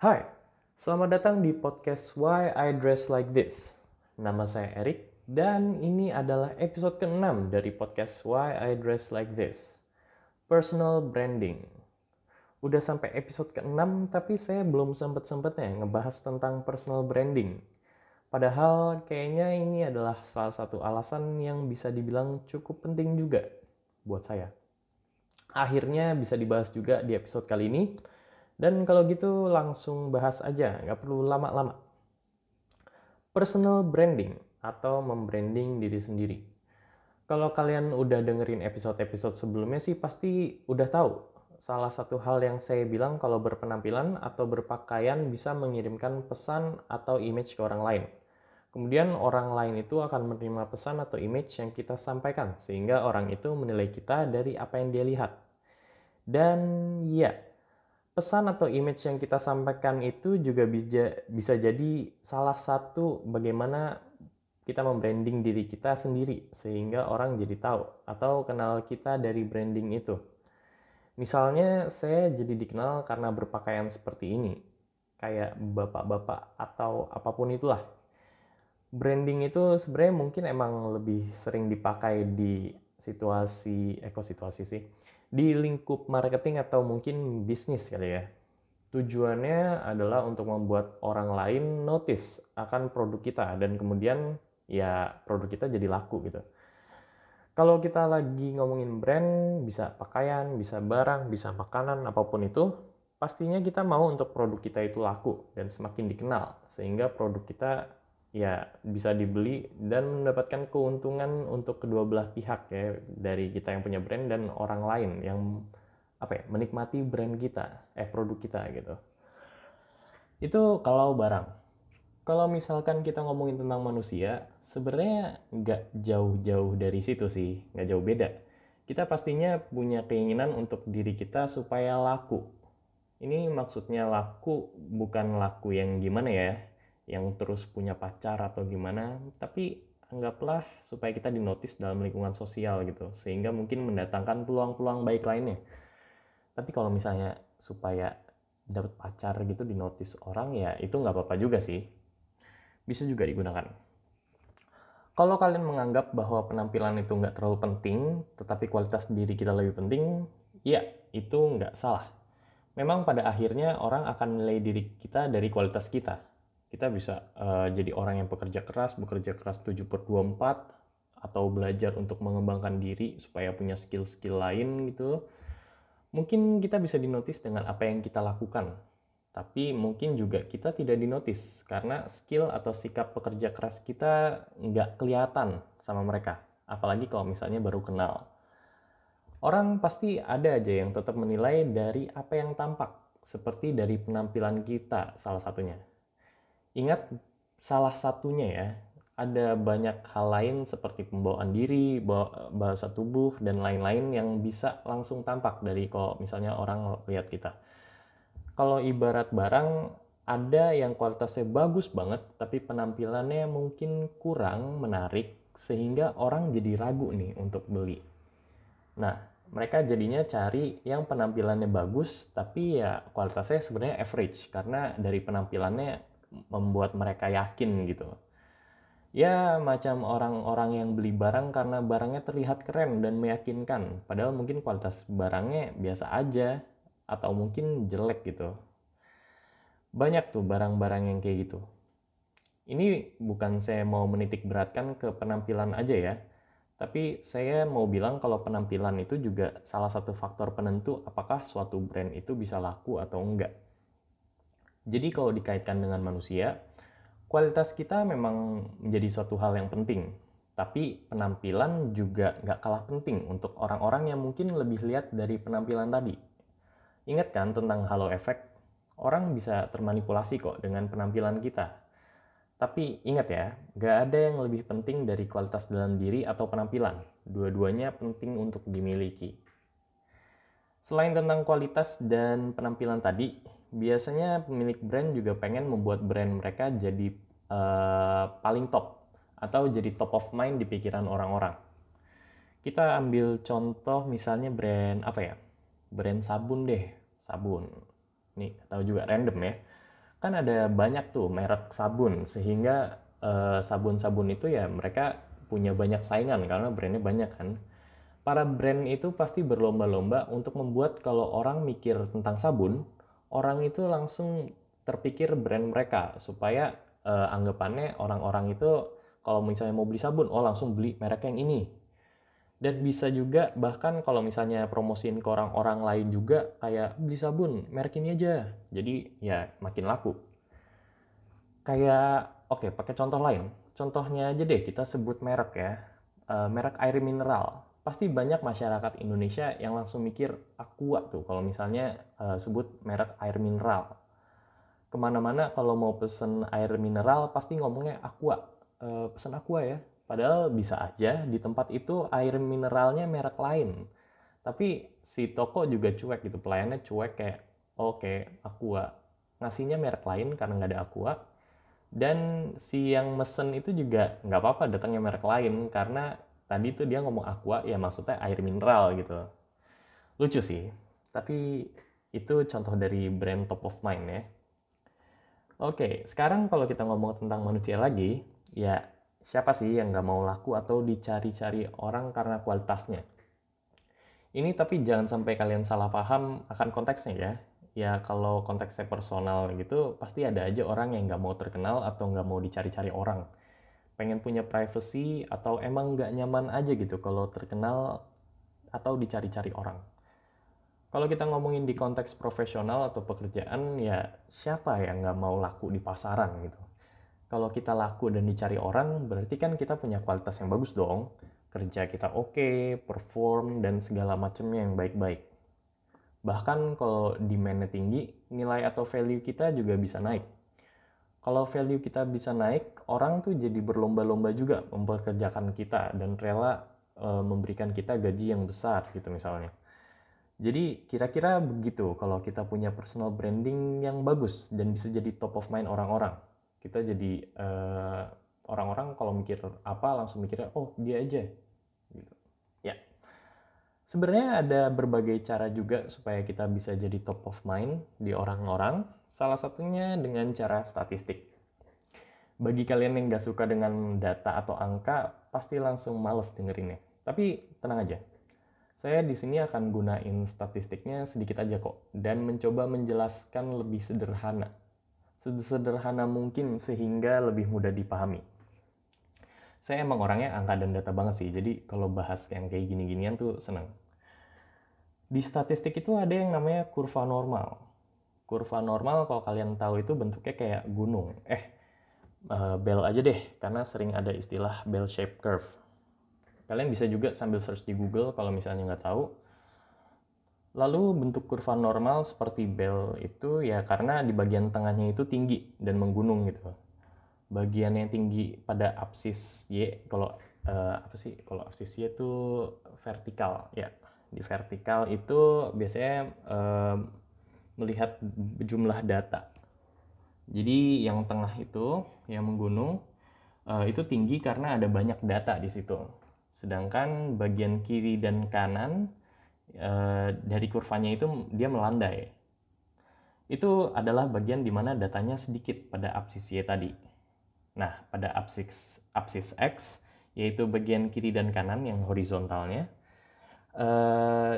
Hai, selamat datang di podcast Why I Dress Like This. Nama saya Erik dan ini adalah episode ke-6 dari podcast Why I Dress Like This. Personal Branding. Udah sampai episode ke-6 tapi saya belum sempet-sempetnya ngebahas tentang personal branding. Padahal kayaknya ini adalah salah satu alasan yang bisa dibilang cukup penting juga buat saya. Akhirnya bisa dibahas juga di episode kali ini. Dan kalau gitu langsung bahas aja, nggak perlu lama-lama. Personal branding atau membranding diri sendiri. Kalau kalian udah dengerin episode-episode sebelumnya sih pasti udah tahu. Salah satu hal yang saya bilang kalau berpenampilan atau berpakaian bisa mengirimkan pesan atau image ke orang lain. Kemudian orang lain itu akan menerima pesan atau image yang kita sampaikan sehingga orang itu menilai kita dari apa yang dia lihat. Dan ya, pesan atau image yang kita sampaikan itu juga bisa bisa jadi salah satu bagaimana kita membranding diri kita sendiri sehingga orang jadi tahu atau kenal kita dari branding itu. Misalnya saya jadi dikenal karena berpakaian seperti ini, kayak bapak-bapak atau apa pun itulah. Branding itu sebenarnya mungkin emang lebih sering dipakai di situasi, ekosituasi sih di lingkup marketing atau mungkin bisnis kali ya. Tujuannya adalah untuk membuat orang lain notice akan produk kita dan kemudian ya produk kita jadi laku gitu. Kalau kita lagi ngomongin brand, bisa pakaian, bisa barang, bisa makanan, apa pun itu, pastinya kita mau untuk produk kita itu laku dan semakin dikenal sehingga produk kita ya bisa dibeli dan mendapatkan keuntungan untuk kedua belah pihak ya dari kita yang punya brand dan orang lain yang apa ya menikmati brand kita eh produk kita gitu. Itu kalau barang. Kalau misalkan kita ngomongin tentang manusia sebenarnya nggak jauh-jauh dari situ sih nggak jauh beda. Kita pastinya punya keinginan untuk diri kita supaya laku. Ini maksudnya laku bukan laku yang gimana ya yang terus punya pacar atau gimana tapi anggaplah supaya kita dinotis dalam lingkungan sosial gitu sehingga mungkin mendatangkan peluang-peluang baik lainnya. Tapi kalau misalnya supaya dapat pacar gitu dinotis orang ya itu nggak apa-apa juga sih. Bisa juga digunakan. Kalau kalian menganggap bahwa penampilan itu nggak terlalu penting tetapi kualitas diri kita lebih penting ya itu nggak salah. Memang pada akhirnya orang akan menilai diri kita dari kualitas kita kita bisa uh, jadi orang yang pekerja keras, bekerja keras 7 per 24, atau belajar untuk mengembangkan diri supaya punya skill-skill lain gitu. Mungkin kita bisa dinotis dengan apa yang kita lakukan, tapi mungkin juga kita tidak dinotis karena skill atau sikap pekerja keras kita nggak kelihatan sama mereka. Apalagi kalau misalnya baru kenal. Orang pasti ada aja yang tetap menilai dari apa yang tampak, seperti dari penampilan kita salah satunya Ingat salah satunya ya, ada banyak hal lain seperti pembawaan diri, bahasa tubuh, dan lain-lain yang bisa langsung tampak dari kalau misalnya orang lihat kita. Kalau ibarat barang, ada yang kualitasnya bagus banget, tapi penampilannya mungkin kurang menarik, sehingga orang jadi ragu nih untuk beli. Nah, mereka jadinya cari yang penampilannya bagus, tapi ya kualitasnya sebenarnya average, karena dari penampilannya membuat mereka yakin gitu. Ya, macam orang-orang yang beli barang karena barangnya terlihat keren dan meyakinkan, padahal mungkin kualitas barangnya biasa aja atau mungkin jelek gitu. Banyak tuh barang-barang yang kayak gitu. Ini bukan saya mau menitik beratkan ke penampilan aja ya, tapi saya mau bilang kalau penampilan itu juga salah satu faktor penentu apakah suatu brand itu bisa laku atau enggak. Jadi kalau dikaitkan dengan manusia, kualitas kita memang menjadi suatu hal yang penting. Tapi penampilan juga nggak kalah penting untuk orang-orang yang mungkin lebih lihat dari penampilan tadi. Ingat kan tentang halo effect? Orang bisa termanipulasi kok dengan penampilan kita. Tapi ingat ya, nggak ada yang lebih penting dari kualitas dalam diri atau penampilan. Dua-duanya penting untuk dimiliki. Selain tentang kualitas dan penampilan tadi, biasanya pemilik brand juga pengen membuat brand mereka jadi uh, paling top atau jadi top of mind di pikiran orang-orang. Kita ambil contoh misalnya brand apa ya? Brand sabun deh, sabun. Nih, tahu juga random ya. kan ada banyak tuh merek sabun sehingga uh, sabun-sabun itu ya mereka punya banyak saingan karena brandnya banyak kan para brand itu pasti berlomba-lomba untuk membuat kalau orang mikir tentang sabun orang itu langsung terpikir brand mereka supaya uh, anggapannya orang-orang itu kalau misalnya mau beli sabun oh langsung beli merek yang ini. Dan bisa juga bahkan kalau misalnya promosiin ke orang-orang lain juga kayak beli sabun merek ini aja. Jadi ya makin laku. Kayak oke okay, pakai contoh lain. Contohnya aja deh kita sebut merek ya. Uh, merek air mineral pasti banyak masyarakat Indonesia yang langsung mikir aqua tuh kalau misalnya uh, sebut merek air mineral ke mana-mana kalau mau pesen air mineral pasti ngomongnya aqua uh, pesen aqua ya Padahal bisa aja di tempat itu air mineralnya merek lain. Tapi si toko juga cuek gitu, pelayannya cuek kayak oke okay, Aqua. Ngasihnya merek lain karena nggak ada Aqua. Dan si yang mesen itu juga nggak apa-apa datangnya merek lain karena tadi tuh dia ngomong Aqua ya maksudnya air mineral gitu. Lucu sih, tapi itu contoh dari brand top of mind ya. Oke, sekarang kalau kita ngomong tentang manusia lagi, ya Siapa sih yang nggak mau laku atau dicari-cari orang karena kualitasnya? Ini tapi jangan sampai kalian salah paham akan konteksnya ya. Ya kalau konteksnya personal gitu, pasti ada aja orang yang nggak mau terkenal atau nggak mau dicari-cari orang. Pengen punya privacy atau emang nggak nyaman aja gitu kalau terkenal atau dicari-cari orang. Kalau kita ngomongin di konteks profesional atau pekerjaan, ya siapa yang nggak mau laku di pasaran gitu kalau kita laku dan dicari orang, berarti kan kita punya kualitas yang bagus dong. Kerja kita oke, okay, perform, dan segala macamnya yang baik-baik. Bahkan kalau demand-nya tinggi, nilai atau value kita juga bisa naik. Kalau value kita bisa naik, orang tuh jadi berlomba-lomba juga memperkerjakan kita dan rela e, memberikan kita gaji yang besar gitu misalnya. Jadi kira-kira begitu kalau kita punya personal branding yang bagus dan bisa jadi top of mind orang-orang. Kita jadi eh, orang-orang kalau mikir apa langsung mikirnya oh dia aja. Gitu. Ya. Sebenarnya ada berbagai cara juga supaya kita bisa jadi top of mind di orang-orang salah satunya dengan cara statistik bagi kalian yang nggak suka dengan data atau angka pasti langsung males dengerinnya tapi tenang aja saya di sini akan gunain statistiknya sedikit aja kok dan mencoba menjelaskan lebih sederhana sederhana mungkin sehingga lebih mudah dipahami. Saya emang orangnya angka dan data banget sih, jadi kalau bahas yang kayak gini-ginian tuh seneng. Di statistik itu ada yang namanya kurva normal. Kurva normal kalau kalian tahu itu bentuknya kayak gunung. Eh, uh, bell aja deh, karena sering ada istilah bell shape curve. Kalian bisa juga sambil search di Google kalau misalnya nggak tahu Lalu bentuk kurva normal seperti bell itu ya karena di bagian tengahnya itu tinggi dan menggunung gitu. Bagian yang tinggi pada apsis Y kalau uh, apa sih? Kalau apsis Y itu vertikal ya. Di vertikal itu biasanya uh, melihat jumlah data. Jadi yang tengah itu yang menggunung uh, itu tinggi karena ada banyak data di situ. Sedangkan bagian kiri dan kanan Eh, dari kurvanya itu dia melandai. Itu adalah bagian di mana datanya sedikit pada absis Y tadi. Nah, pada absis, absis X, yaitu bagian kiri dan kanan yang horizontalnya, eh,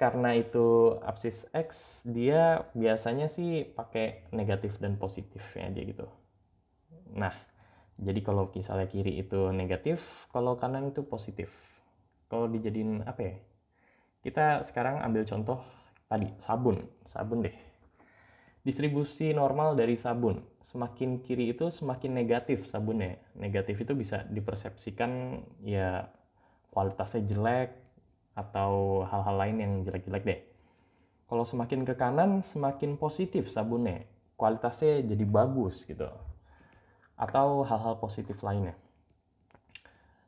karena itu absis X, dia biasanya sih pakai negatif dan positif ya aja gitu. Nah, jadi kalau misalnya kiri itu negatif, kalau kanan itu positif. Kalau dijadiin apa ya? Kita sekarang ambil contoh tadi, sabun. Sabun deh. Distribusi normal dari sabun. Semakin kiri itu semakin negatif sabunnya. Negatif itu bisa dipersepsikan ya kualitasnya jelek atau hal-hal lain yang jelek-jelek deh. Kalau semakin ke kanan, semakin positif sabunnya. Kualitasnya jadi bagus gitu. Atau hal-hal positif lainnya.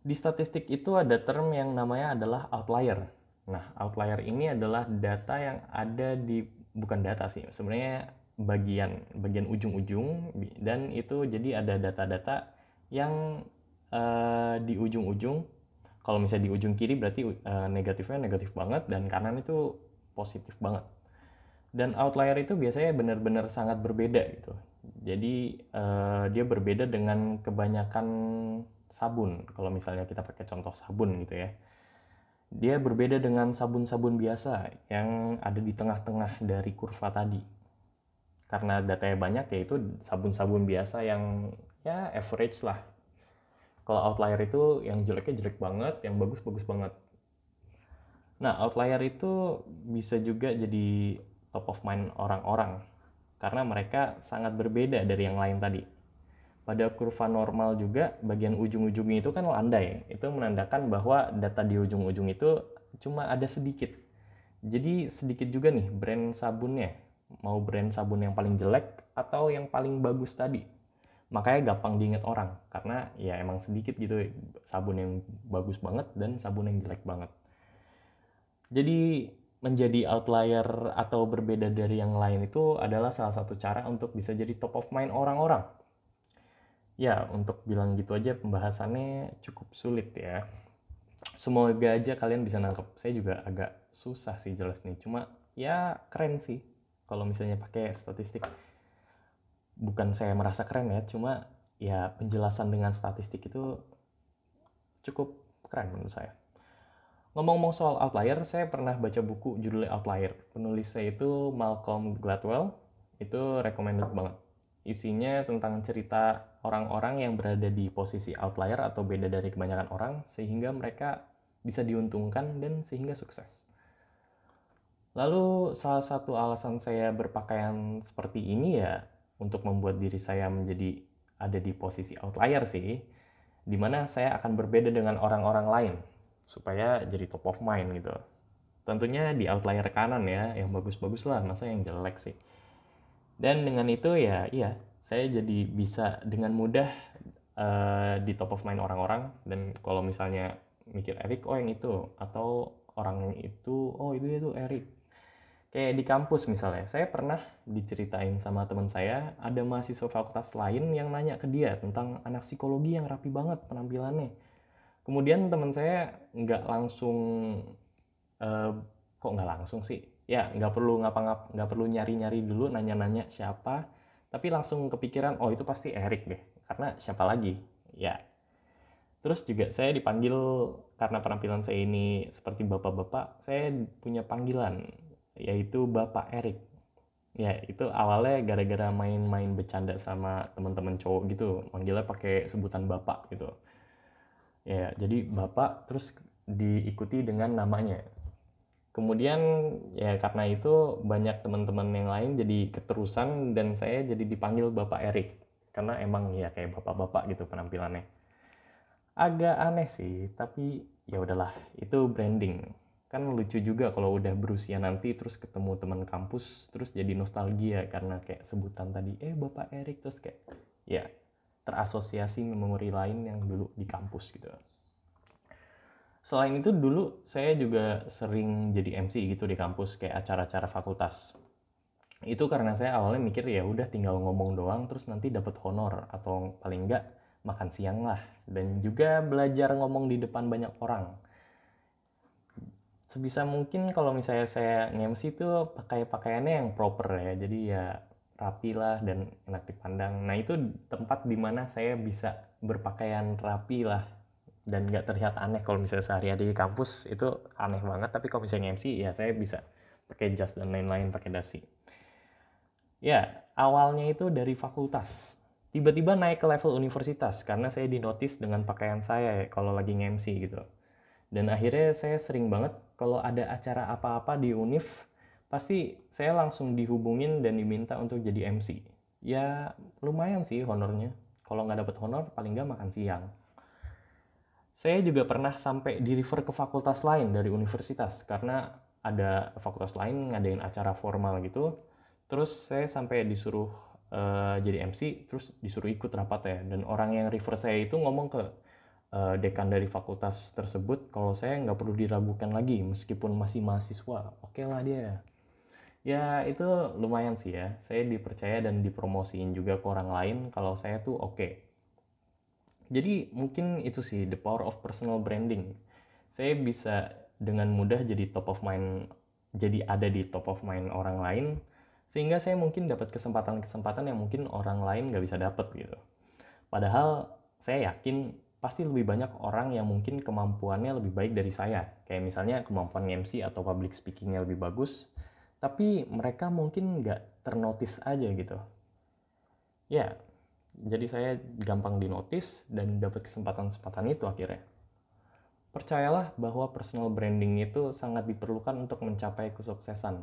Di statistik itu ada term yang namanya adalah outlier Nah, outlier ini adalah data yang ada di bukan data sih, sebenarnya bagian bagian ujung-ujung dan itu jadi ada data-data yang uh, di ujung-ujung kalau misalnya di ujung kiri berarti uh, negatifnya negatif banget dan kanan itu positif banget. Dan outlier itu biasanya benar-benar sangat berbeda gitu. Jadi uh, dia berbeda dengan kebanyakan sabun. Kalau misalnya kita pakai contoh sabun gitu ya. Dia berbeda dengan sabun-sabun biasa yang ada di tengah-tengah dari kurva tadi. Karena datanya banyak yaitu sabun-sabun biasa yang ya average lah. Kalau outlier itu yang jeleknya jelek banget, yang bagus bagus banget. Nah, outlier itu bisa juga jadi top of mind orang-orang karena mereka sangat berbeda dari yang lain tadi. Pada kurva normal juga, bagian ujung-ujungnya itu kan landai. Itu menandakan bahwa data di ujung-ujung itu cuma ada sedikit. Jadi sedikit juga nih brand sabunnya. Mau brand sabun yang paling jelek atau yang paling bagus tadi. Makanya gampang diingat orang. Karena ya emang sedikit gitu sabun yang bagus banget dan sabun yang jelek banget. Jadi menjadi outlier atau berbeda dari yang lain itu adalah salah satu cara untuk bisa jadi top of mind orang-orang. Ya, untuk bilang gitu aja pembahasannya cukup sulit ya. Semoga aja kalian bisa nangkep. Saya juga agak susah sih jelas nih. Cuma ya keren sih kalau misalnya pakai statistik. Bukan saya merasa keren ya, cuma ya penjelasan dengan statistik itu cukup keren menurut saya. Ngomong-ngomong soal outlier, saya pernah baca buku judulnya Outlier. Penulis saya itu Malcolm Gladwell. Itu recommended banget. Isinya tentang cerita orang-orang yang berada di posisi outlier atau beda dari kebanyakan orang sehingga mereka bisa diuntungkan dan sehingga sukses. Lalu salah satu alasan saya berpakaian seperti ini ya untuk membuat diri saya menjadi ada di posisi outlier sih, di mana saya akan berbeda dengan orang-orang lain supaya jadi top of mind gitu. Tentunya di outlier kanan ya yang bagus-bagus lah masa yang jelek sih. Dan dengan itu ya iya saya jadi bisa dengan mudah uh, di top of mind orang-orang. Dan kalau misalnya mikir Erik oh yang itu atau orang itu oh itu itu Erik kayak di kampus misalnya saya pernah diceritain sama teman saya ada mahasiswa fakultas lain yang nanya ke dia tentang anak psikologi yang rapi banget penampilannya. Kemudian teman saya nggak langsung uh, kok nggak langsung sih? Ya nggak perlu ngapa-ngap nggak perlu nyari-nyari dulu nanya-nanya siapa. Tapi langsung kepikiran oh itu pasti Erik deh karena siapa lagi? Ya. Terus juga saya dipanggil karena penampilan saya ini seperti bapak-bapak saya punya panggilan yaitu Bapak Erik. Ya itu awalnya gara-gara main-main bercanda sama teman-teman cowok gitu manggilnya pakai sebutan bapak gitu. Ya jadi bapak terus diikuti dengan namanya. Kemudian ya karena itu banyak teman-teman yang lain jadi keterusan dan saya jadi dipanggil bapak Erik. Karena emang ya kayak bapak-bapak gitu penampilannya. Agak aneh sih tapi ya udahlah itu branding kan lucu juga kalau udah berusia nanti terus ketemu teman kampus terus jadi nostalgia karena kayak sebutan tadi eh bapak Erik terus kayak ya terasosiasi memori lain yang dulu di kampus gitu. Selain itu dulu saya juga sering jadi MC gitu di kampus kayak acara-acara fakultas. Itu karena saya awalnya mikir ya udah tinggal ngomong doang terus nanti dapat honor atau paling enggak makan siang lah dan juga belajar ngomong di depan banyak orang. Sebisa mungkin kalau misalnya saya nge-MC itu pakai pakaiannya yang proper ya. Jadi ya rapi lah dan enak dipandang. Nah itu tempat di mana saya bisa berpakaian rapi lah dan nggak terlihat aneh kalau misalnya sehari-hari di kampus itu aneh banget. Tapi kalau misalnya MC ya saya bisa pakai jas dan lain-lain pakai dasi. Ya awalnya itu dari fakultas. Tiba-tiba naik ke level universitas karena saya dinotis dengan pakaian saya ya, kalau lagi nge-MC gitu. Dan akhirnya saya sering banget kalau ada acara apa-apa di univ pasti saya langsung dihubungin dan diminta untuk jadi MC. Ya lumayan sih honornya. Kalau nggak dapat honor, paling nggak makan siang. Saya juga pernah sampai di refer ke fakultas lain dari universitas karena ada fakultas lain ngadain acara formal gitu. Terus saya sampai disuruh uh, jadi MC, terus disuruh ikut rapat ya. Dan orang yang refer saya itu ngomong ke uh, dekan dari fakultas tersebut kalau saya nggak perlu diragukan lagi meskipun masih mahasiswa. Oke okay lah dia ya itu lumayan sih ya saya dipercaya dan dipromosiin juga ke orang lain kalau saya tuh oke okay. jadi mungkin itu sih the power of personal branding saya bisa dengan mudah jadi top of mind jadi ada di top of mind orang lain Sehingga saya mungkin dapat kesempatan-kesempatan yang mungkin orang lain nggak bisa dapat gitu. Padahal saya yakin pasti lebih banyak orang yang mungkin kemampuannya lebih baik dari saya. Kayak misalnya kemampuan MC atau public speakingnya lebih bagus, tapi mereka mungkin nggak ternotis aja gitu. Ya, jadi saya gampang dinotis dan dapat kesempatan-kesempatan itu akhirnya. Percayalah bahwa personal branding itu sangat diperlukan untuk mencapai kesuksesan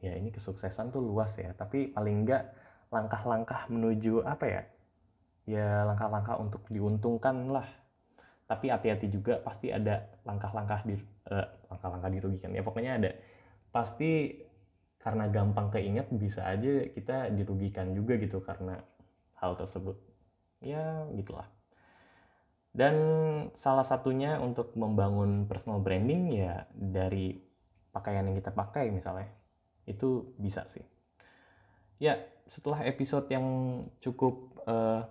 ya ini kesuksesan tuh luas ya tapi paling enggak langkah-langkah menuju apa ya ya langkah-langkah untuk diuntungkan lah tapi hati-hati juga pasti ada langkah-langkah di uh, langkah-langkah dirugikan. Ya pokoknya ada. Pasti karena gampang keinget bisa aja kita dirugikan juga gitu karena hal tersebut. Ya gitulah. Dan salah satunya untuk membangun personal branding ya dari pakaian yang kita pakai misalnya itu bisa sih. Ya setelah episode yang cukup eh,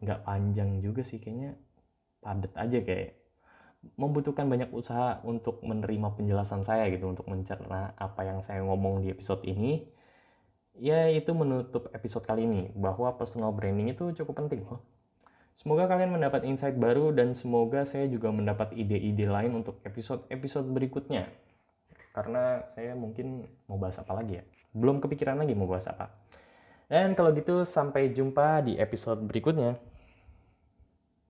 nggak panjang juga sih kayaknya padat aja kayak membutuhkan banyak usaha untuk menerima penjelasan saya gitu untuk mencerna apa yang saya ngomong di episode ini ya itu menutup episode kali ini bahwa personal branding itu cukup penting loh Semoga kalian mendapat insight baru dan semoga saya juga mendapat ide-ide lain untuk episode-episode berikutnya karena saya mungkin mau bahas apa lagi ya. Belum kepikiran lagi mau bahas apa. Dan kalau gitu sampai jumpa di episode berikutnya.